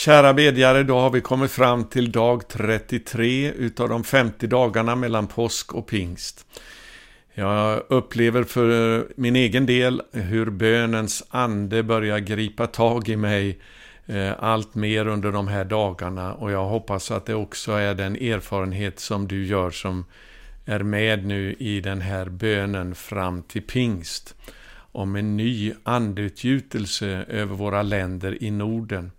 Kära bedjare, då har vi kommit fram till dag 33 utav de 50 dagarna mellan påsk och pingst. Jag upplever för min egen del hur bönens ande börjar gripa tag i mig eh, allt mer under de här dagarna och jag hoppas att det också är den erfarenhet som du gör som är med nu i den här bönen fram till pingst om en ny andeutgjutelse över våra länder i Norden.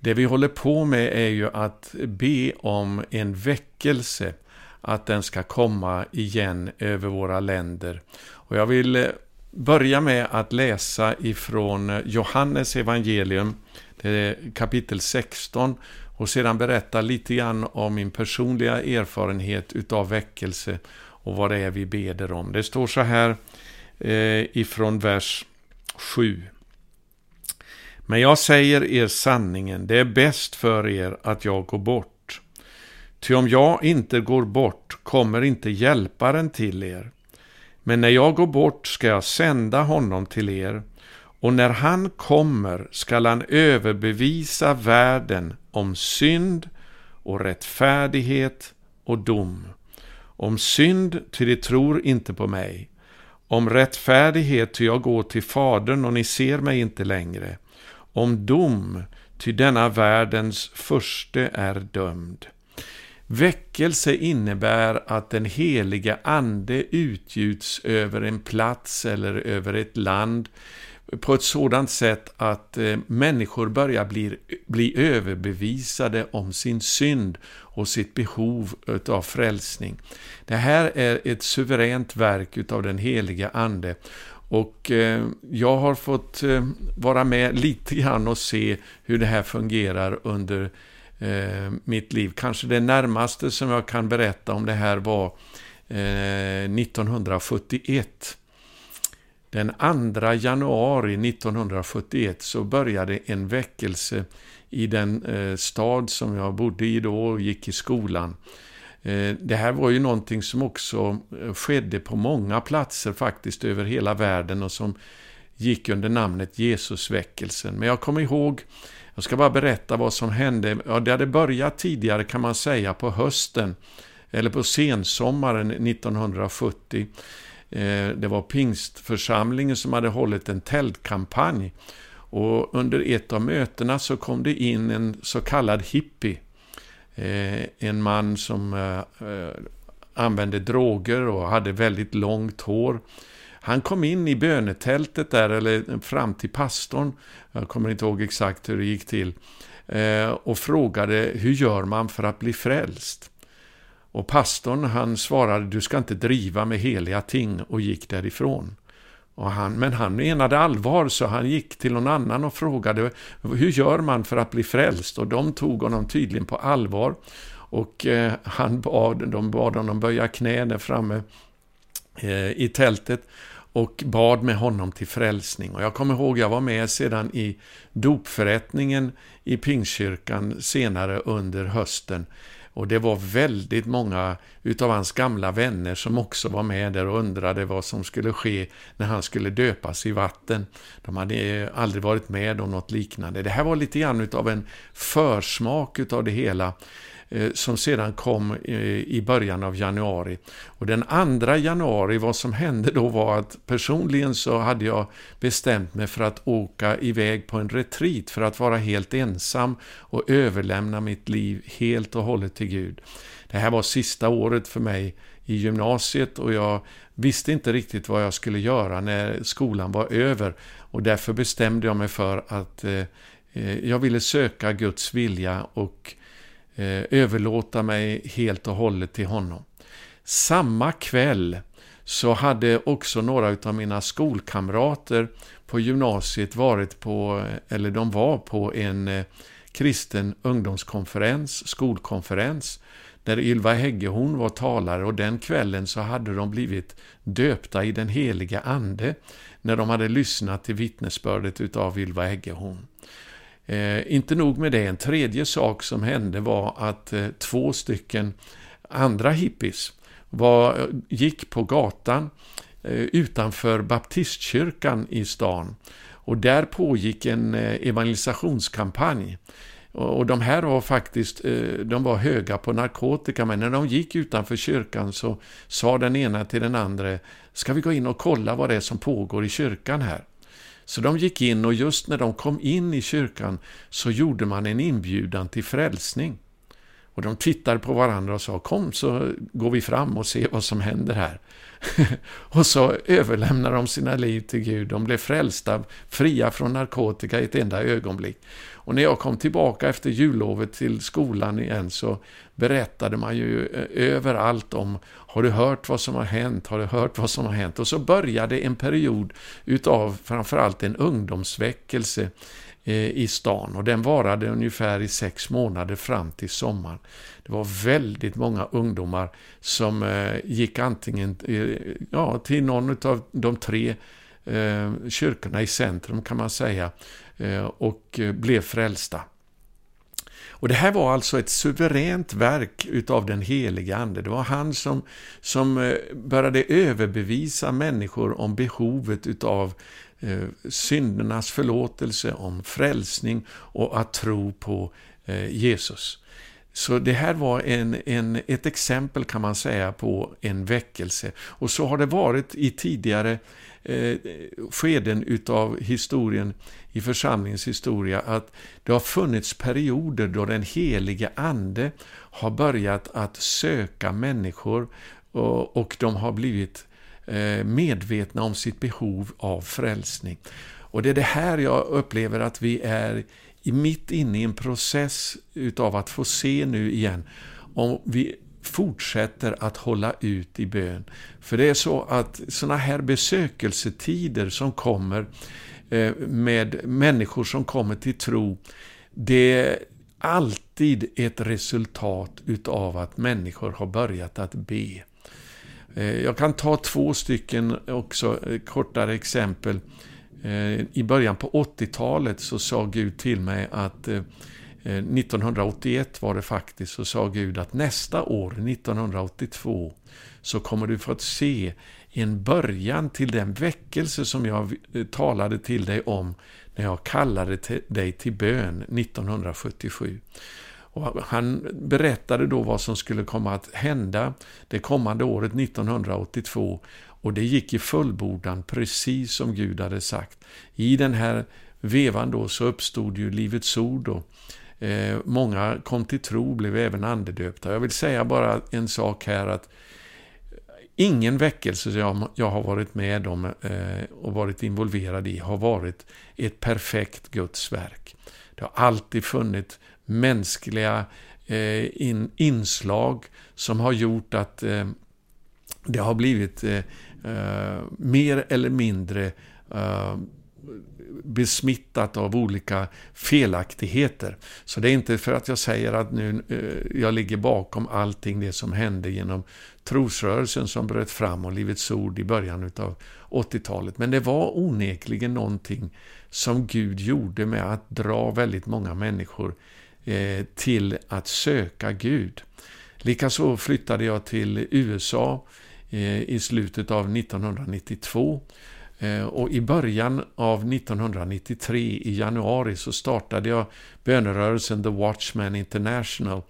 Det vi håller på med är ju att be om en väckelse, att den ska komma igen över våra länder. Och jag vill eh, börja med att läsa ifrån Johannes evangelium, det är kapitel 16, och sedan berätta lite grann om min personliga erfarenhet utav väckelse och vad det är vi beder om. Det står så här eh, ifrån vers 7. Men jag säger er sanningen, det är bäst för er att jag går bort. Ty om jag inte går bort kommer inte hjälparen till er. Men när jag går bort ska jag sända honom till er, och när han kommer skall han överbevisa världen om synd och rättfärdighet och dom. Om synd, ty de tror inte på mig. Om rättfärdighet, ty jag går till Fadern och ni ser mig inte längre om dom, ty denna världens förste är dömd. Väckelse innebär att den heliga Ande utgjuts över en plats eller över ett land på ett sådant sätt att eh, människor börjar bli, bli överbevisade om sin synd och sitt behov av frälsning. Det här är ett suveränt verk av den heliga Ande och eh, jag har fått eh, vara med lite grann och se hur det här fungerar under eh, mitt liv. Kanske det närmaste som jag kan berätta om det här var eh, 1971. Den 2 januari 1971 så började en väckelse i den eh, stad som jag bodde i då och gick i skolan. Eh, det här var ju någonting som också eh, skedde på många platser faktiskt över hela världen och som gick under namnet Jesusväckelsen. Men jag kommer ihåg, jag ska bara berätta vad som hände. Ja, det hade börjat tidigare kan man säga på hösten, eller på sensommaren 1970. Eh, det var pingstförsamlingen som hade hållit en tältkampanj. Och under ett av mötena så kom det in en så kallad hippie Eh, en man som eh, eh, använde droger och hade väldigt långt hår. Han kom in i bönetältet där, eller fram till pastorn, jag kommer inte ihåg exakt hur det gick till, och frågade hur gör man för att bli frälst? Och pastorn han svarade, du ska inte driva med heliga ting och gick därifrån. Och han, men han menade allvar, så han gick till någon annan och frågade hur gör man för att bli frälst? Och de tog honom tydligen på allvar. Och eh, han bad, de bad honom böja knä där framme eh, i tältet och bad med honom till frälsning. Och jag kommer ihåg, jag var med sedan i dopförrättningen i Pingstkyrkan senare under hösten. Och det var väldigt många utav hans gamla vänner som också var med där och undrade vad som skulle ske när han skulle döpas i vatten. De hade aldrig varit med om något liknande. Det här var lite grann utav en försmak utav det hela. Eh, som sedan kom eh, i början av januari. Och den andra januari, vad som hände då var att personligen så hade jag bestämt mig för att åka iväg på en retreat för att vara helt ensam och överlämna mitt liv helt och hållet till Gud. Det här var sista året för mig i gymnasiet och jag visste inte riktigt vad jag skulle göra när skolan var över och därför bestämde jag mig för att eh, eh jag ville söka Guds vilja och Eh, överlåta mig helt och hållet till honom. Samma kväll så hade också några av mina skolkamrater på gymnasiet varit på, eller de var på en eh, kristen ungdomskonferens, skolkonferens, där Ylva Häggehorn var talare och den kvällen så hade de blivit döpta i den heliga Ande när de hade lyssnat till vittnesbördet utav Ylva Häggehorn. Eh, inte nog med det, en tredje sak som hände var att eh, två stycken andra hippies var, eh, gick på gatan eh, utanför baptistkyrkan i stan. Och där pågick en eh, evangelisationskampanj. Och de här var faktiskt, eh, de var höga på narkotika, men när de gick utanför kyrkan så sa den ena till den andra, ska vi gå in och kolla vad det är som pågår i kyrkan här? Så de gick in och just när de kom in i kyrkan så gjorde man en inbjudan till frälsning. Och de tittade på varandra och sa kom så går vi fram och ser vad som händer här. och så överlämnade de sina liv till Gud. De blev frälsta, fria från narkotika i ett enda ögonblick. Och när jag kom tillbaka efter jullovet till skolan igen så berättade man ju eh, överallt om Har du hört vad som har hänt? Har du hört vad som har hänt? Och så började en period utav framförallt en ungdomsväckelse Eh, i stan och den varade ungefär i sex månader fram till sommaren. Det var väldigt många ungdomar som eh, gick antingen eh, ja, till någon av de tre kyrkorna i centrum kan man säga och blev frälsta. Och Det här var alltså ett suveränt verk utav den helige Ande. Det var han som, som började överbevisa människor om behovet utav Eh, syndernas förlåtelse, om frälsning och att tro på eh, Jesus. Så det här var en, en, ett exempel kan man säga på en väckelse. Och så har det varit i tidigare eh, skeden utav historien, i församlingens historia, att det har funnits perioder då den helige Ande har börjat att söka människor och, och de har blivit Eh, medvetna om sitt behov av frälsning. Och det är det här jag upplever att vi är mitt inne i en process utav att få se nu igen om vi fortsätter att hålla ut i bön. För det är så att sådana här besökelsetider som kommer eh, med människor som kommer till tro, det är alltid ett resultat utav att människor har börjat att be. Eh, jag kan ta två stycken också eh, kortare exempel. Eh, I början på 80-talet så sa Gud till mig att 1981 var det faktiskt, så sa Gud att nästa år, 1982, så kommer du få se en början till den väckelse som jag talade till dig om när jag kallade dig till bön 1977. Och han berättade då vad som skulle komma att hända det kommande året 1982 och det gick i fullbordan precis som Gud hade sagt. I den här vevan då så uppstod ju Livets Ord och Eh, många kom till tro, blev även andedöpta. Jag vill säga bara en sak här att ingen väckelse jag, jag har varit med om eh, och varit involverad i har varit ett perfekt Guds verk. Det har alltid funnits mänskliga eh, in, inslag som har gjort att eh, det har blivit eh, eh mer eller mindre eh, besmittat av olika felaktigheter. Så det är inte för att jag säger att nu eh, jag ligger bakom allting det som hände genom trosrörelsen som bröt fram och Livets Ord i början av 80-talet. Men det var onekligen någonting som Gud gjorde med att dra väldigt många människor eh, Eh, till att söka Gud. Likaså flyttade jag till USA eh, i slutet av 1992 eh, och i början av 1993, i januari, så startade jag bönerörelsen The Watchman International,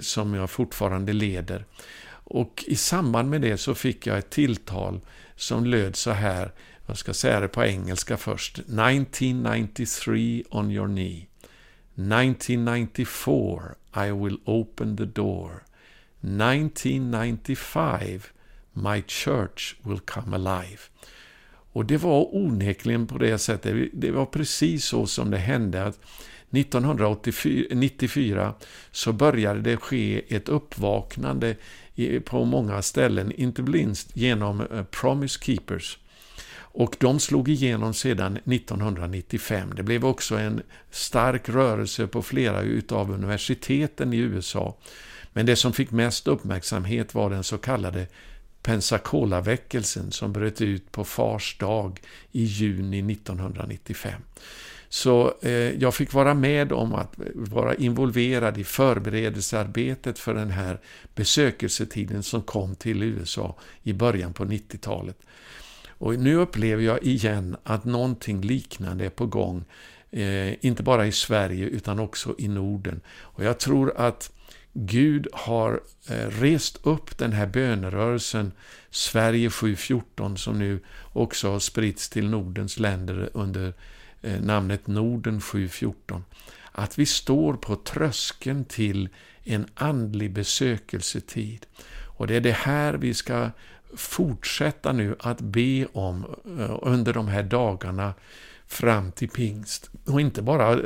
som jag fortfarande leder. Och i samband med det så fick jag ett tilltal som löd så här, jag ska säga det på engelska först. 1993 on your knee. 1994 I will open the door. 1995 My church will come alive. Och det var onekligen på det sättet, det var precis så som det hände att 1994 så började det ske ett uppvaknande på många ställen, inte minst genom eh, Promise Keepers. Och de slog igenom sedan 1995. Det blev också en stark rörelse på flera utav universiteten i USA. Men det som fick mest uppmärksamhet var den så kallade Pensacola-väckelsen som bröt ut på Fars dag i juni 1995. Så eh, jag fick vara med om att vara involverad i förberedelsearbetet för den här besökelsetiden som kom till USA i början på 90-talet. Och nu upplever jag igen att någonting liknande är på gång Eh, inte bara i Sverige utan också i Norden. Och jag tror att Gud har eh, rest upp den här bönerörelsen Sverige 714 som nu också har spritts till Nordens länder under eh, namnet Norden 714. Att vi står på tröskeln till en andlig besökelsetid. Och det är det här vi ska fortsätta nu att be om eh, under de här dagarna fram till pingst. Och inte bara eh,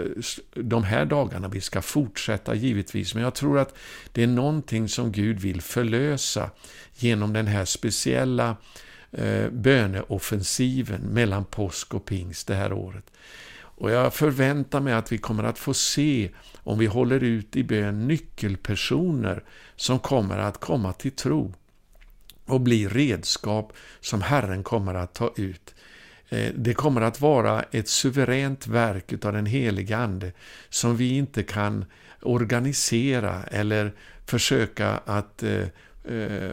de här dagarna, vi ska fortsätta givetvis, men jag tror att det är någonting som Gud vill förlösa genom den här speciella eh, böneoffensiven mellan påsk och pingst det här året. Och jag förväntar mig att vi kommer att få se, om vi håller ut i bön, nyckelpersoner som kommer att komma till tro och bli redskap som Herren kommer att ta ut. Eh, det kommer att vara ett suveränt verk av den heliga Ande som vi inte kan organisera eller försöka att eh, eh,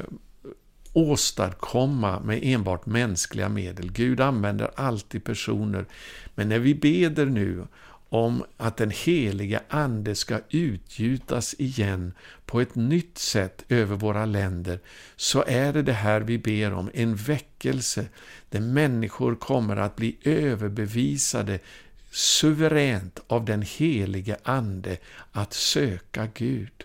åstadkomma med enbart mänskliga medel. Gud använder alltid personer. Men när vi beder nu om att den heliga Ande ska utgjutas igen på ett nytt sätt över våra länder, så är det det här vi ber om, en väckelse där människor kommer att bli överbevisade suveränt av den helige Ande att söka Gud.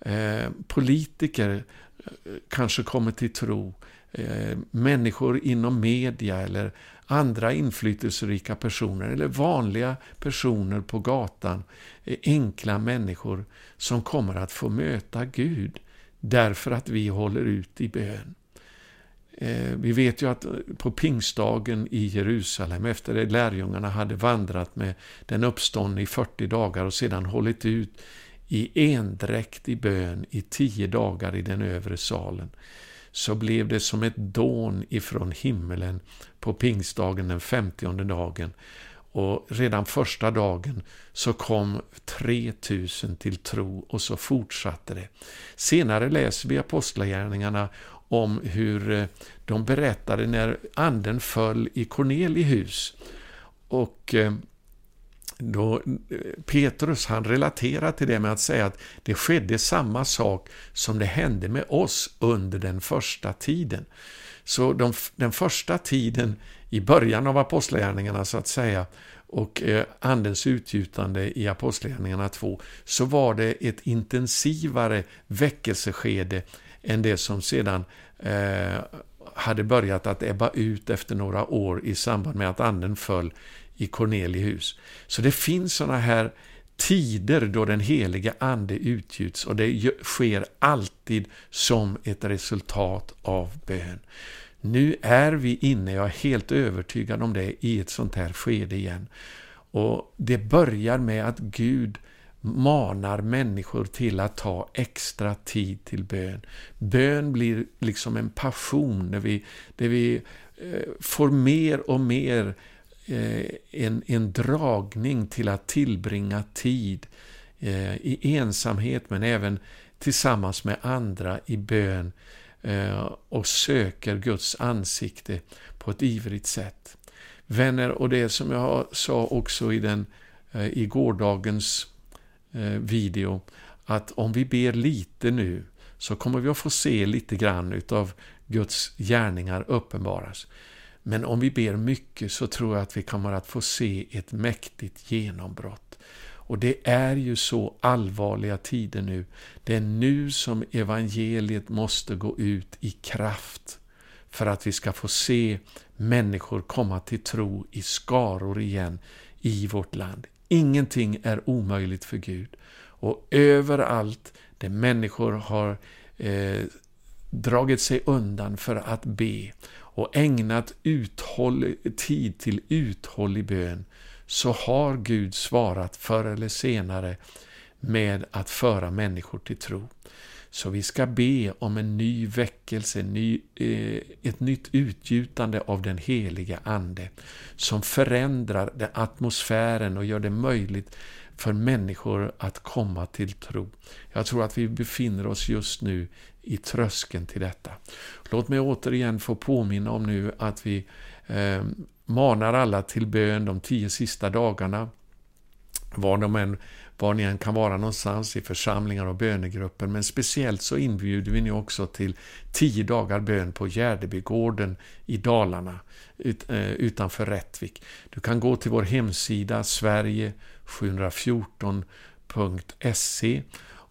Eh, politiker eh, kanske kommer till tro. Eh, människor inom media eller andra inflytelserika personer eller vanliga personer på gatan, eh, enkla människor som kommer att få möta Gud därför att vi håller ut i bön. Eh, vi vet ju att eh, på pingstdagen i Jerusalem, efter att lärjungarna hade vandrat med den uppståndne i 40 dagar och sedan hållit ut i endräkt i bön i tio dagar i den övre salen, så blev det som ett dån ifrån himmelen på pingstdagen den femtionde dagen. Och redan första dagen så kom 3000 till tro och så fortsatte det. Senare läser vi Apostlagärningarna om hur eh, de berättade när anden föll i Cornelihus. Och eh, då Petrus han relaterar till det med att säga att det skedde samma sak som det hände med oss under den första tiden. Så de, den första tiden i början av apostlagärningarna så att säga och eh, andens utgjutande i apostlagärningarna 2 så var det ett intensivare väckelseskede än det som sedan eh, hade börjat att ebba ut efter några år i samband med att anden föll i Cornelius. Så det finns sådana här tider då den heliga ande utgjuts och det sker alltid som ett resultat av bön. Nu är vi inne, jag är helt övertygad om det, i ett sånt här skede igen. Och Det börjar med att Gud manar människor till att ta extra tid till bön. Bön blir liksom en passion där vi, där vi eh, får mer och mer Eh, en, en dragning till att tillbringa tid eh, i ensamhet men även tillsammans med andra i bön eh, och söker Guds ansikte på ett ivrigt sätt. Vänner, och det som jag sa också i, den, eh, i gårdagens Eh, video att om vi ber lite nu så kommer vi att få se lite grann utav Guds gärningar uppenbaras. Men om vi ber mycket så tror jag att vi kommer att få se ett mäktigt genombrott. Och det är ju så allvarliga tider nu. Det är nu som evangeliet måste gå ut i kraft för att vi ska få se människor komma till tro i skaror igen i vårt land. Ingenting är omöjligt för Gud. Och överallt där människor har eh, dragit sig undan för att be och ägnat tid till uthållig bön, så har Gud svarat förr eller senare med att föra människor till tro. Så vi ska be om en ny väckelse, en ny, eh, ett nytt utgjutande av den heliga Ande som förändrar den atmosfären och gör det möjligt för människor att komma till tro. Jag tror att vi befinner oss just nu i tröskeln till detta. Låt mig återigen få påminna om nu att vi eh, manar alla till bön de tio sista dagarna var, de än, var ni än kan vara någonstans i församlingar och bönegrupper. Men speciellt så inbjuder vi nu också till tio dagar bön på Gärdebygården i Dalarna ut, eh, utanför Rättvik. Du kan gå till vår hemsida Sverige 714.se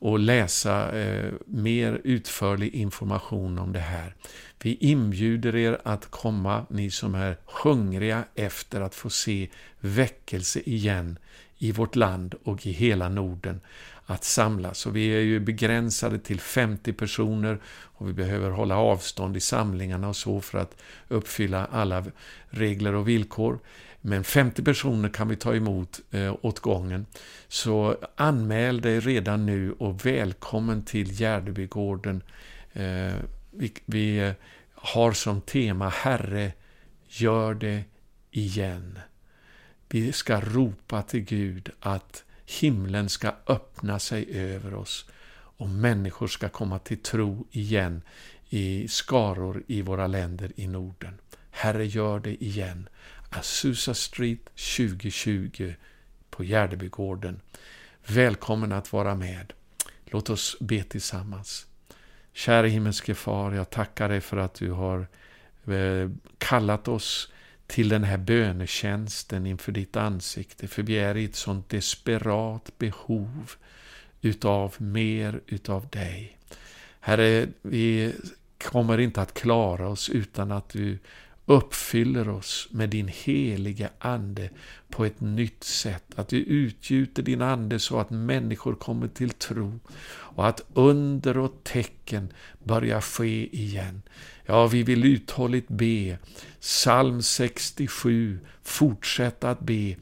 och läsa eh, mer utförlig information om det här. Vi inbjuder er att komma, ni som är hungriga efter att få se väckelse igen i vårt land och i hela Norden att samlas. Och vi är ju begränsade till 50 personer och vi behöver hålla avstånd i samlingarna och så för att uppfylla alla regler och villkor. Men 50 personer kan vi ta emot eh, åt gången. Så anmäl dig redan nu och välkommen till Gärdebygården. Eh, vi, vi eh, har som tema Herre, gör det igen. Vi ska ropa till Gud att himlen ska öppna sig över oss och människor ska komma till tro igen i skaror i våra länder i Norden. Herre, gör det igen. Azusa Street 2020 på Gärdebygården. Välkommen att vara med. Låt oss be tillsammans. Kära himmelske Far, jag tackar dig för att du har eh, kallat oss till den här bönetjänsten inför ditt ansikte, för vi är i ett sånt desperat behov utav mer utav dig. Herre, vi kommer inte att klara oss utan att du uppfyller oss med din heliga Ande på ett nytt sätt. Att du utgjuter din Ande så att människor kommer till tro och att under och tecken börjar ske igen. Ja, vi vill uthålligt be. Psalm 67, Fortsätt att be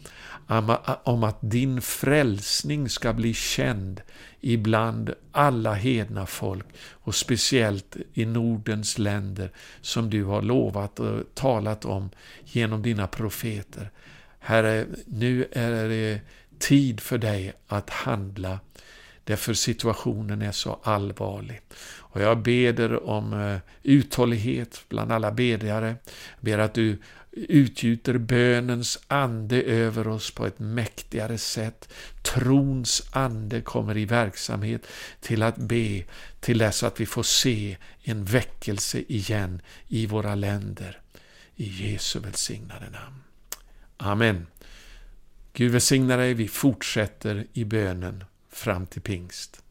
om att din frälsning ska bli känd ibland alla hedna folk och speciellt i Nordens länder som du har lovat och talat om genom dina profeter. Herre, nu är det tid för dig att handla därför situationen är så allvarlig. Och jag beder om eh, uthållighet bland alla bedjare. Jag ber att du utgjuter bönens ande över oss på ett mäktigare sätt. Trons ande kommer i verksamhet till att be till dess att vi får se en väckelse igen i våra länder. I Jesu välsignade namn. Amen. Gud välsigna dig. Vi fortsätter i bönen fram till pingst.